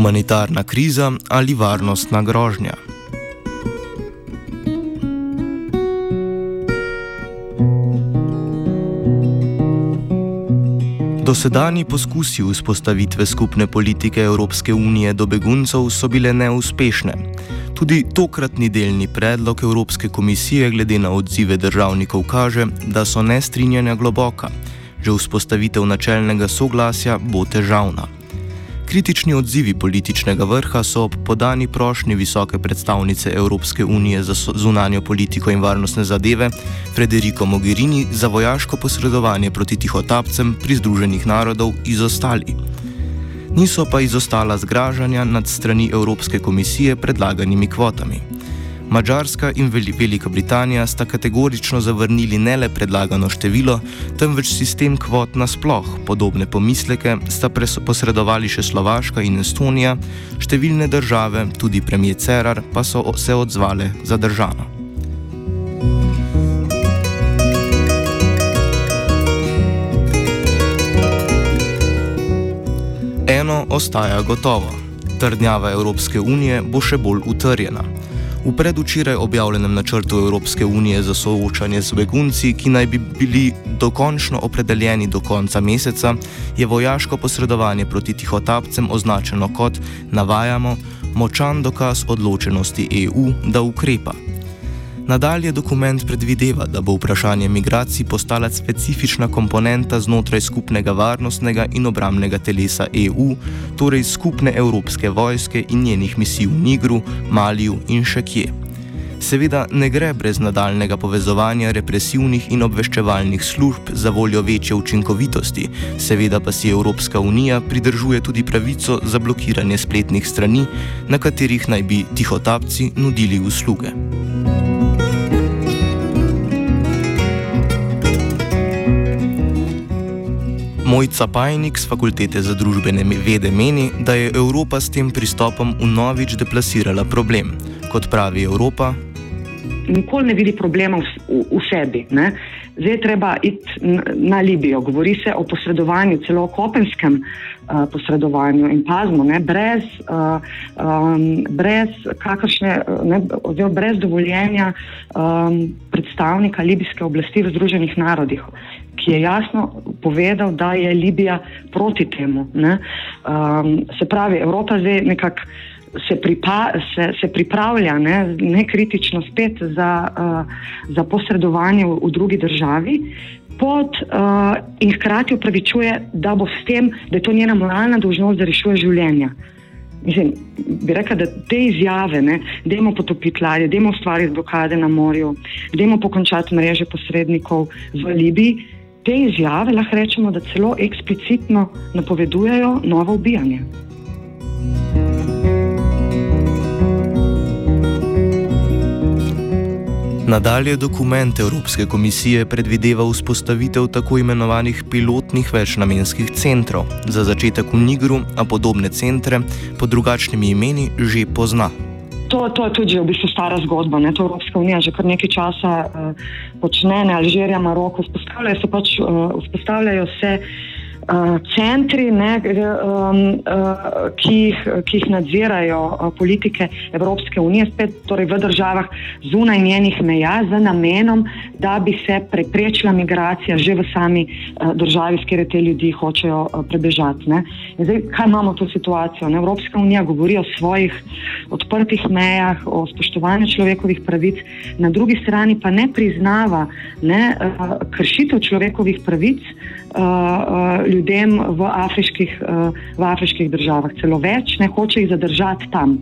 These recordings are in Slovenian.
Humanitarna kriza ali varnostna grožnja. Dosedani poskusi vzpostavitve skupne politike Evropske unije do beguncev so bile neuspešne. Tudi tokratni delni predlog Evropske komisije glede na odzive državnikov kaže, da so nestrinjanja globoka. Že vzpostavitev načelnega soglasja bo težavna. Kritični odzivi političnega vrha so ob podani prošnji visoke predstavnice Evropske unije za zunanjo politiko in varnostne zadeve Federico Mogherini za vojaško posredovanje proti tihotapcem pri Združenih narodov izostali. Niso pa izostala zgražanja nad strani Evropske komisije predlaganimi kvotami. Mačarska in Velika Britanija sta kategorično zavrnili ne le predlagano število, temveč sistem kvot nasploh. Podobne pomisleke sta posredovali še Slovaška in Estonija, številne države, tudi premijer Cerar, pa so se odzvale zadržano. Eno ostaja gotovo. Trdnjava Evropske unije bo še bolj utrjena. V predvčeraj objavljenem načrtu Evropske unije za soočanje z begunci, ki naj bi bili dokončno opredeljeni do konca meseca, je vojaško posredovanje proti tihotapcem označeno kot, navajamo, močan dokaz odločenosti EU, da ukrepa. Nadalje dokument predvideva, da bo vprašanje migracij postala specifična komponenta znotraj skupnega varnostnega in obramnega telesa EU, torej skupne evropske vojske in njenih misij v Nigru, Maliju in še kje. Seveda ne gre brez nadaljnega povezovanja represivnih in obveščevalnih služb za voljo večje učinkovitosti, seveda pa si Evropska unija pridržuje tudi pravico za blokiranje spletnih strani, na katerih naj bi tihotapci nudili usluge. Mojca Pajnik z Fakultete za družbene vede meni, da je Evropa s tem pristopom vnovič deplasirala problem. Kot pravi Evropa, nikoli ne vidi problema v, v, v sebi. Ne? Zdaj je treba iti na Libijo. Govori se o posredovanju, celo o kopenskem uh, posredovanju in pazmo, ne? Brez, uh, um, brez, kakršne, ne? Oziroma, brez dovoljenja um, predstavnika libijske oblasti v Združenih narodih ki je jasno povedal, da je Libija proti temu. Um, se pravi, Evropa zdaj nekako se, pripa, se, se pripravlja ne, nekritično spet za, uh, za posredovanje v, v drugi državi. Pod, uh, in hkrati upravičuje, da, tem, da je to njena moralna dolžnost, da rešuje življenja. Mislim, bi rekla, da te izjave, da imamo potopiti ladje, da imamo ustvariti blokade na morju, da imamo pokončati mreže posrednikov v Libiji, te izjave lahko rečemo, da celo eksplicitno napovedujejo novo ubijanje. Nadalje dokument Evropske komisije predvideva vzpostavitev tako imenovanih pilotnih večnamenskih centrov. Za začetek v Nigru, a podobne centre pod drugačnimi imeni že pozna. To, to je tudi v bistvu stara zgodba. Ne? To Evropska unija že kar nekaj časa uh, počne, ne Alžirija, Maroko, vzpostavljajo se pač, uh, vzpostavljajo se. Uh, centri, ne, um, uh, ki, jih, ki jih nadzirajo uh, politike Evropske unije, spet torej v državah zunaj njenih meja, z namenom, da bi se preprečila migracija že v sami uh, državi, s katero te ljudi hočejo uh, prebežati. Zdaj, kaj imamo to situacijo? Ne? Evropska unija govori o svojih odprtih mejah, o spoštovanju človekovih pravic, na drugi strani pa ne priznava ne, uh, kršitev človekovih pravic. Uh, uh, ljudem v afriških, uh, v afriških državah, celo več, ne hoče jih zadržati tam.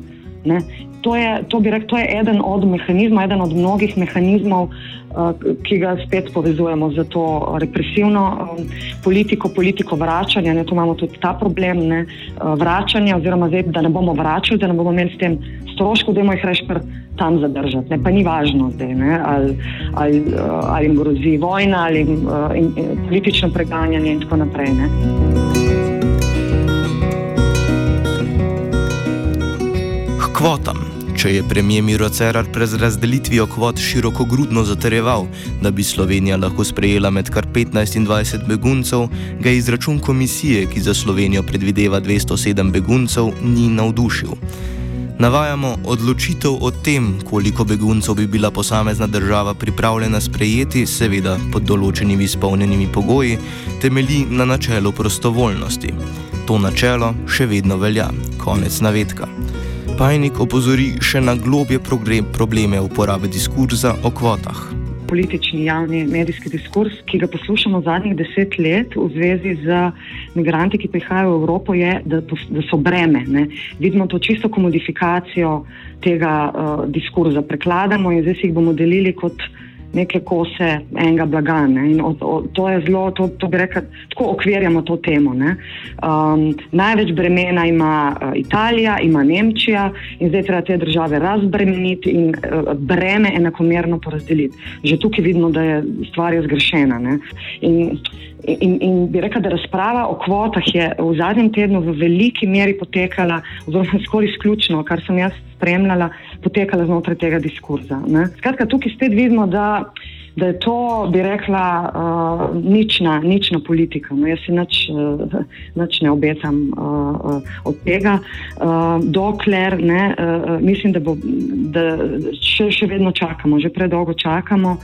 Ne. To je, to, rekel, to je eden od mehanizmov, eden od mnogih mehanizmov, uh, ki ga spet povezujemo z to represivno um, politiko, politiko vračanja. Ne, tu imamo tudi ta problem ne, uh, vračanja, oziroma zdaj, da ne bomo vračali, da ne bomo imeli s tem stroškov, da bomo jih rešili tam zadržati. Ne, pa ni važno, zdaj, ne, ali, ali, ali jim grozi vojna, ali jim, in, in, politično preganjanje in tako naprej. Ne. Kvotam. Če je premijer Miro Cerar pred razdelitvijo kvot široko grudno zatrjeval, da bi Slovenija lahko sprejela med kar 15 in 20 beguncev, ga izračun komisije, ki za Slovenijo predvideva 207 beguncev, ni navdušil. Navajamo odločitev o tem, koliko beguncev bi bila posamezna država pripravljena sprejeti, seveda pod določenimi izpolnjenimi pogoji, temelji na načelu prostovoljnosti. To načelo še vedno velja. Konec navedka. Pajnik opozori še na globje probleme uporabe diskurza o kvotah politični javni medijski diskurs, ki ga poslušamo zadnjih deset let v zvezi z migranti, ki prihajajo v Evropo, je, da, da so breme. Ne. Vidimo to čisto komodifikacijo tega uh, diskurza, prekladamo in zdaj si jih bomo delili kot neke kose enega blaga. Ne? O, o, to je zelo, to, to bi rekel, tako okvirjamo to temo. Um, največ bremena ima uh, Italija, ima Nemčija in zdaj treba te države razbremeniti in uh, breme enakomerno porazdeliti. Že tukaj vidimo, da je stvar zgrešena. In, in bi rekla, da razprava o kvotah je v zadnjem tednu v veliki meri potekala, oziroma skoraj izključno, kar sem jaz spremljala, potekala znotraj tega diskurza. Ne. Skratka, tukaj spet vidimo, da da je to, bi rekla, uh, nična, nična politika. No, jaz si nič, uh, nič ne obetam uh, uh, od tega, uh, dokler ne, uh, mislim, da, bo, da še, še vedno čakamo, že predolgo čakamo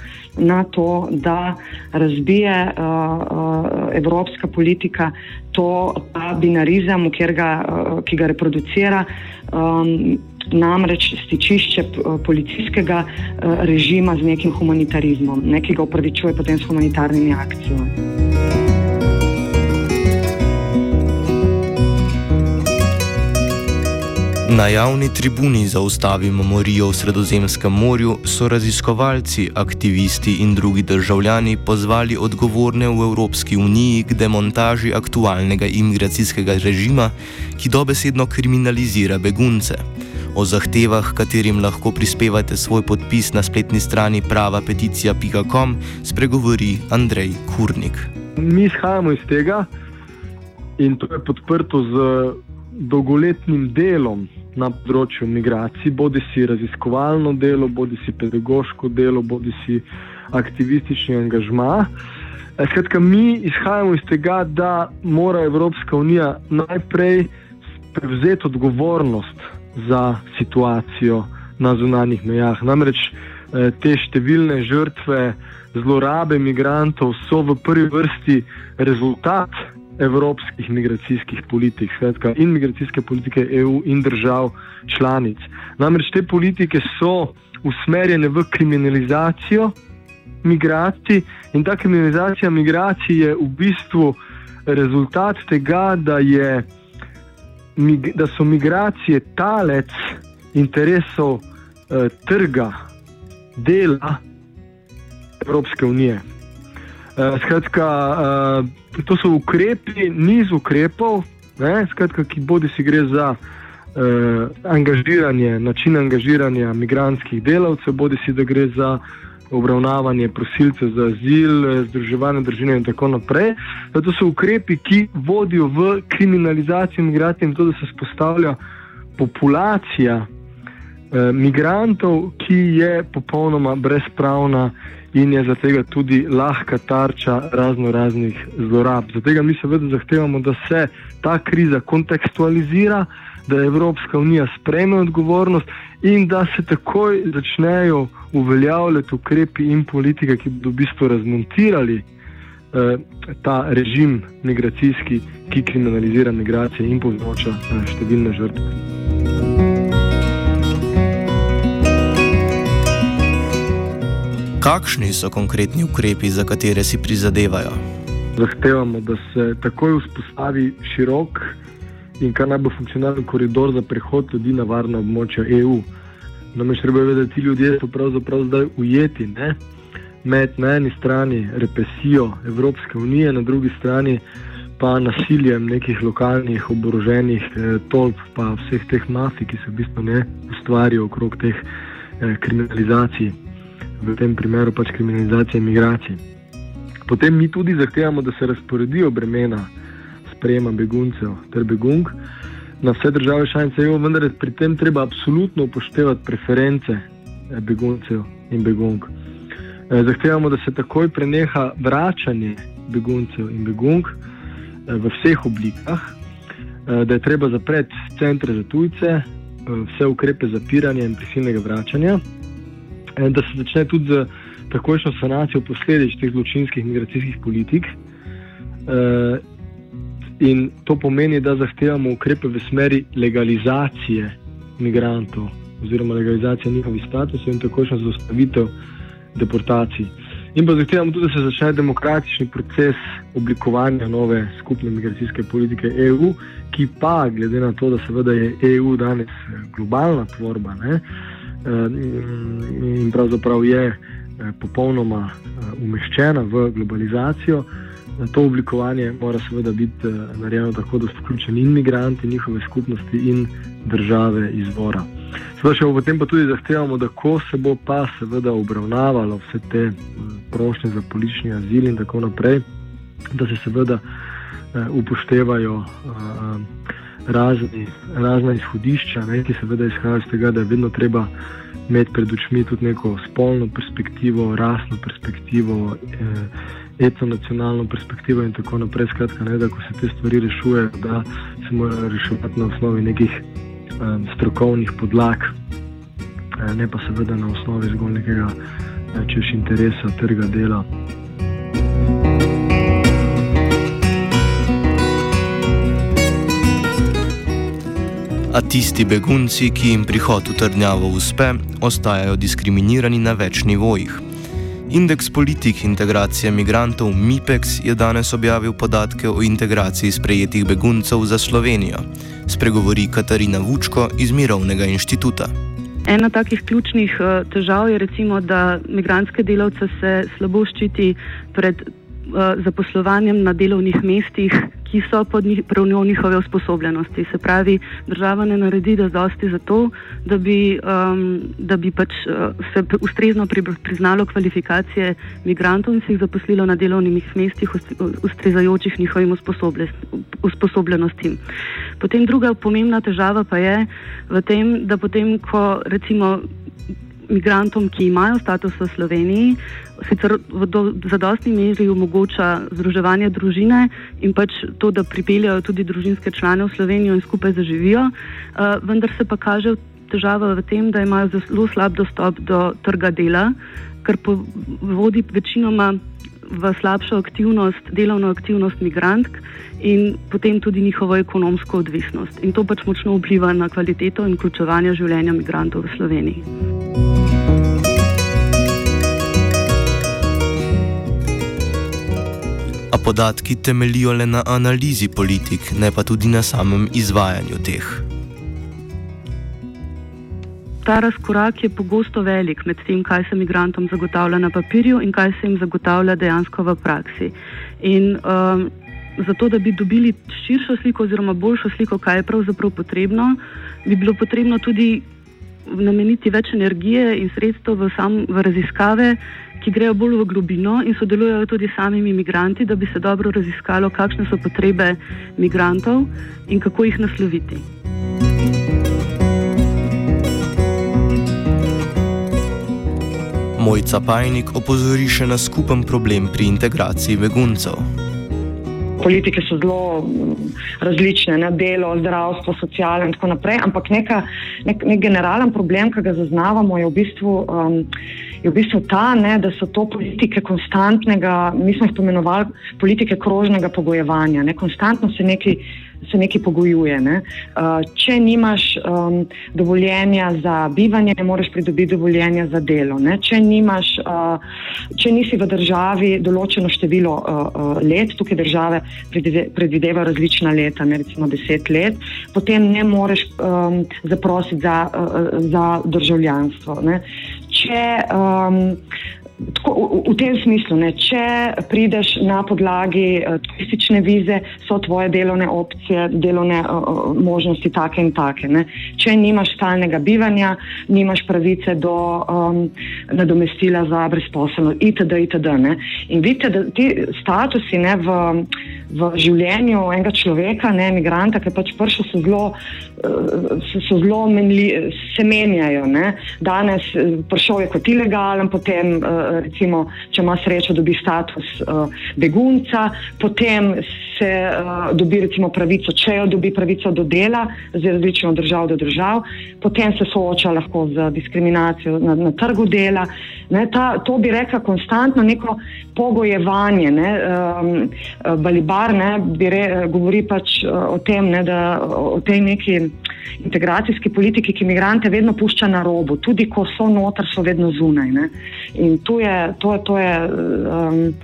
na to, da razbije uh, uh, evropska politika to binarizem, ga, uh, ki ga reproducira. Um, namreč stičišče eh, policijskega eh, režima z nekim humanitarizmom, ne, ki ga upravičuje potem s humanitarnimi akcijami. Na javni tribuni za ustavimo morijo v Sredozemskem morju so raziskovalci, aktivisti in drugi državljani pozvali odgovorne v Evropski uniji k demontaži aktualnega imigracijskega režima, ki dobesedno kriminalizira begunce. O zahtevah, katerim lahko prispevate svoj podpis na spletni strani pravapeticija.com, spregovori Andrej Kurnik. Mi izhajamo iz tega in to je podprto z dolgoletnim delom na področju migracij, bodi si raziskovalno delo, bodi si pedagoško delo, bodi si aktivistični angažma. Eh, skratka, mi izhajamo iz tega, da mora Evropska unija najprej prevzeti odgovornost za situacijo na zunanjih mejah. Namreč eh, te številne žrtve zlorabe imigrantov so v prvi vrsti rezultat evropskih migracijskih politik, skratka, in migracijske politike EU in držav članic. Namreč te politike so usmerjene v kriminalizacijo migracij in ta kriminalizacija migracij je v bistvu rezultat tega, da je da so migracije talec interesov eh, trga, dela Evropske unije. Eh, skratka, eh, to so ukrepi, niz ukrepov, ne, skratka, ki bodi si gre za eh, angažiranje, način angažiranja migranskih delavcev, bodi si da gre za obravnavanje prosilcev za azil, združevanje družine in tako naprej. To so ukrepi, ki vodijo v kriminalizacijo imigracij in to, da se spostavlja populacija eh, migrantov, ki je popolnoma brezpravna in je zaradi tega tudi lahka tarča razno raznih zlorab. Zato mi seveda zahtevamo, da se ta kriza kontekstualizira, da Evropska unija sprejme odgovornost in da se takoj začnejo uveljavljati ukrepi in politike, ki bodo v bistvu razmontirali eh, ta režim migracijski, ki kriminalizira migracije in povzroča eh, številne žrtve. Kakšni so konkretni ukrepi, za katere si prizadevajo? Zahtevamo, da se takoj vzpostavi širok in kar najbolj funkcionalen koridor za prehod ljudi na varno območje EU. Namreč treba je vedeti, da ti ljudje so pravzaprav zdaj ujeti ne? med na eni strani represijo Evropske unije, na drugi strani pa nasiljem nekih lokalnih oboroženih eh, tolp, pa vseh teh mafij, ki se v bistvu ne ustvarijo okrog teh eh, kriminalizacij v tem primeru pač kriminalizacije migracij. Potem mi tudi zahtevamo, da se razporedijo bremena sprejema beguncev ter begunk na vse države članice EU, vendar pri tem treba absolutno upoštevati preference eh, beguncev in begunk. Eh, zahtevamo, da se takoj preneha vračanje beguncev in begunk eh, v vseh oblikah, da je treba zapreti centre za tujce, vse ukrepe zapiranja in prisilnega vračanja. Da se začne tudi z takojšnjo sanacijo posledic teh zločinskih migracijskih politik. Eh, in to pomeni, da zahtevamo ukrepe v smeri legalizacije migrantov, oziroma legalizacije njihovih statusov in takojšnjo zaustavitev deportacij. In pa zahtevamo tudi, da se začne demokratični proces oblikovanja nove skupne migracijske politike EU, ki pa, glede na to, da seveda je EU danes globalna tvorba, ne, Eh, in pravzaprav je eh, popolnoma eh, umeščena v globalizacijo. To oblikovanje mora seveda biti narejeno tako, da so vključeni in imigranti, njihove skupnosti in države izvora. Še potem pa tudi zahtevamo, da ko se bo pa seveda obravnavalo vse te prošnje za politični azil in tako naprej, da se seveda upoštevajo razni, razna izhodišča, ne, ki seveda izhajajo iz tega, da je vedno treba imeti pred očmi tudi neko spolno perspektivo, rasno perspektivo, eh, etno-nacionalno perspektivo in tako naprej. Skratka, ne, da se te stvari rešujejo, da se morajo reševati na osnovi nekih eh, strokovnih podlag, eh, ne pa seveda na osnovi zgolj nekega eh, češ interesa trga dela. a tisti begunci, ki jim prihod v trdnjavo uspe, ostajajo diskriminirani na več nivojih. Indeks politik integracije migrantov MIPEX je danes objavil podatke o integraciji sprejetih beguncev za Slovenijo. Spregovori Katarina Vučko iz Mirovnega inštituta. Ena takih ključnih uh, težav je, recimo, da migranske delavce se slabo ščiti pred uh, zaposlovanjem na delovnih mestih, ki so pod pravno njihove usposobljenosti. Se pravi, država ne naredi dosti za to, da bi, um, da bi pač, uh, se ustrezno priznalo kvalifikacije migrantov in se jih zaposlilo na delovnih mestih, ustrezajočih njihovim usposobljenostim. Potem druga pomembna težava pa je v tem, da potem, ko recimo migrantom, ki imajo status v Sloveniji, sicer v zadostni meri omogoča združevanje družine in pač to, da pripeljajo tudi družinske člane v Slovenijo in skupaj zaživijo, uh, vendar se pa kaže težava v tem, da imajo zelo slab dostop do trga dela, kar vodi večinoma v slabšo aktivnost, delovno aktivnost migrantk in potem tudi njihovo ekonomsko odvisnost. In to pač močno vpliva na kvaliteto in vključevanje življenja migrantov v Sloveniji. A podatki temelijo le na analizi politik, ne pa tudi na samem izvajanju teh. Ta razkorak je pogosto velik med tem, kaj se imigrantom zagotavlja na papirju in kaj se jim zagotavlja dejansko v praksi. In um, zato, da bi dobili širšo sliko oziroma boljšo sliko, kaj je pravzaprav potrebno, bi bilo potrebno tudi nameniti več energije in sredstev v, sam, v raziskave, ki grejo bolj v globino in sodelujejo tudi s samimi imigranti, da bi se dobro raziskalo, kakšne so potrebe imigrantov in kako jih nasloviti. Mojca Pajnik opozori še na skupen problem pri integraciji beguncev. Politike so zelo mm, različne, ne? delo, zdravstvo, socialno in tako naprej, ampak neka, nek, nek generalen problem, ki ga zaznavamo, je v bistvu, um, je v bistvu ta, ne, da so to politike konstantnega, mi smo jih pomenovali politike krožnega pogojevanja. Ne? Konstantno se nekaj se nekaj pogojuje. Ne? Uh, če nimaš um, dovoljenja za bivanje, ne moreš pridobiti dovoljenja za delo. Če, nimaš, uh, če nisi v državi določeno število uh, uh, let, tukaj države predvidevajo različna leta, ne recimo deset let, potem ne moreš um, zaprositi za, uh, za državljanstvo. Ne? Če um, Tako, v, v tem smislu, ne, če prideš na podlagi uh, turistične vize, so tvoje delovne opcije, delovne uh, možnosti take in take. Ne. Če nimaš stalnega bivanja, nimaš pravice do um, nadomestila za brezposelnost, itd. itd. Ne. In vidite, da ti statusi ne, v, v življenju enega človeka, ne imigranta, ki pač prišel, so zelo, so, so zelo menli, se menjajo. Ne. Danes prišel je kot ilegalen, potem recimo, če ima srečo, dobi status uh, begunca, potem se uh, dobi recimo pravico, če jo dobi pravico do dela, zdaj različno od držav do držav, potem se sooča lahko z diskriminacijo na, na trgu dela. Ne, ta, to bi rekla konstantno neko pogojevanje. Ne, um, Balibar ne, re, govori pač o tem, ne, da o tej neki integracijski politiki, ki imigrante vedno pušča na robu, tudi ko so noter, so vedno zunaj. Ne. In tu to je, to je um,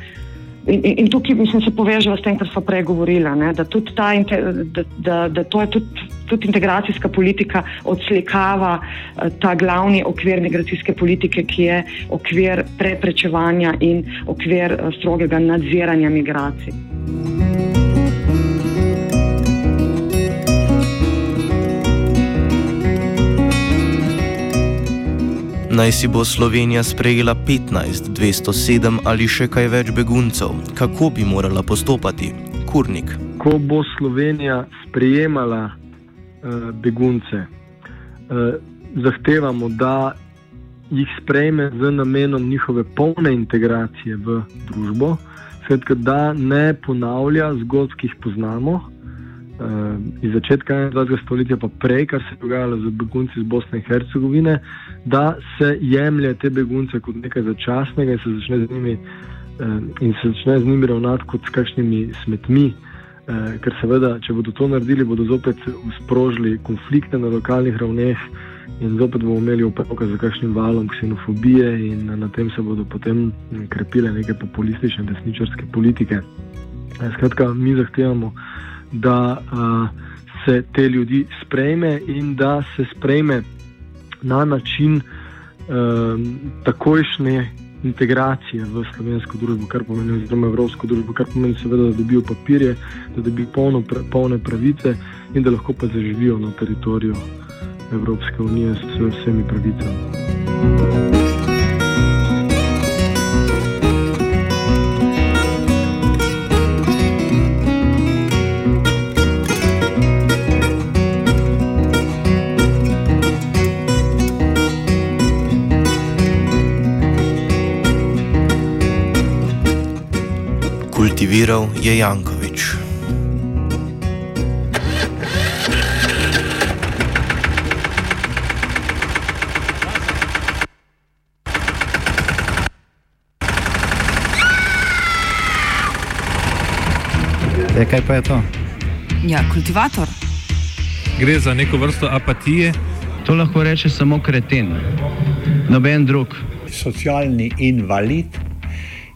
in, in tukaj mislim, se povežemo s tem, kar smo prej govorili, da, da, da, da to je tudi, tudi integracijska politika odslikava uh, ta glavni okvir migracijske politike, ki je okvir preprečevanja in okvir uh, strogega nadziranja migracij. Naj si bo Slovenija sprejela 15, 207 ali še kaj več beguncev, kako bi morala postopati? Kurnik. Ko bo Slovenija sprejemala uh, begunce, uh, zahtevamo, da jih sprejme z namenom njihove polne integracije v družbo, svetka, da ne ponavlja zgodb, ki jih poznamo iz začetka 21. stoletja, pa prej, kar se je dogajalo z begunci iz Bosne in Hercegovine, da se jemlje te begunce kot nekaj začasnega in se začne z njimi, uh, in se začne z njimi ravnati kot s kakšnimi smetmi. Uh, ker seveda, če bodo to naredili, bodo zopet sprožili konflikte na lokalnih ravneh in zopet bomo imeli opravka z kakšnim valom ksenofobije in na tem se bodo potem krepile neke populistične desničarske politike. Skratka, mi zahtevamo da uh, se te ljudi sprejme in da se sprejme na način um, takojšnje integracije v slovensko družbo, kar pomeni, oziroma evropsko družbo, kar pomeni, seveda, da dobijo papirje, da dobijo polno, polne pravice in da lahko pa zaživijo na teritoriju Evropske unije s vsemi pravicami. Kultiviral je Jankovič. Je, kaj pa je to? Ja, kultivator. Gre za neko vrsto apatije. To lahko reče samo kreten, noben drug. Socialni invalid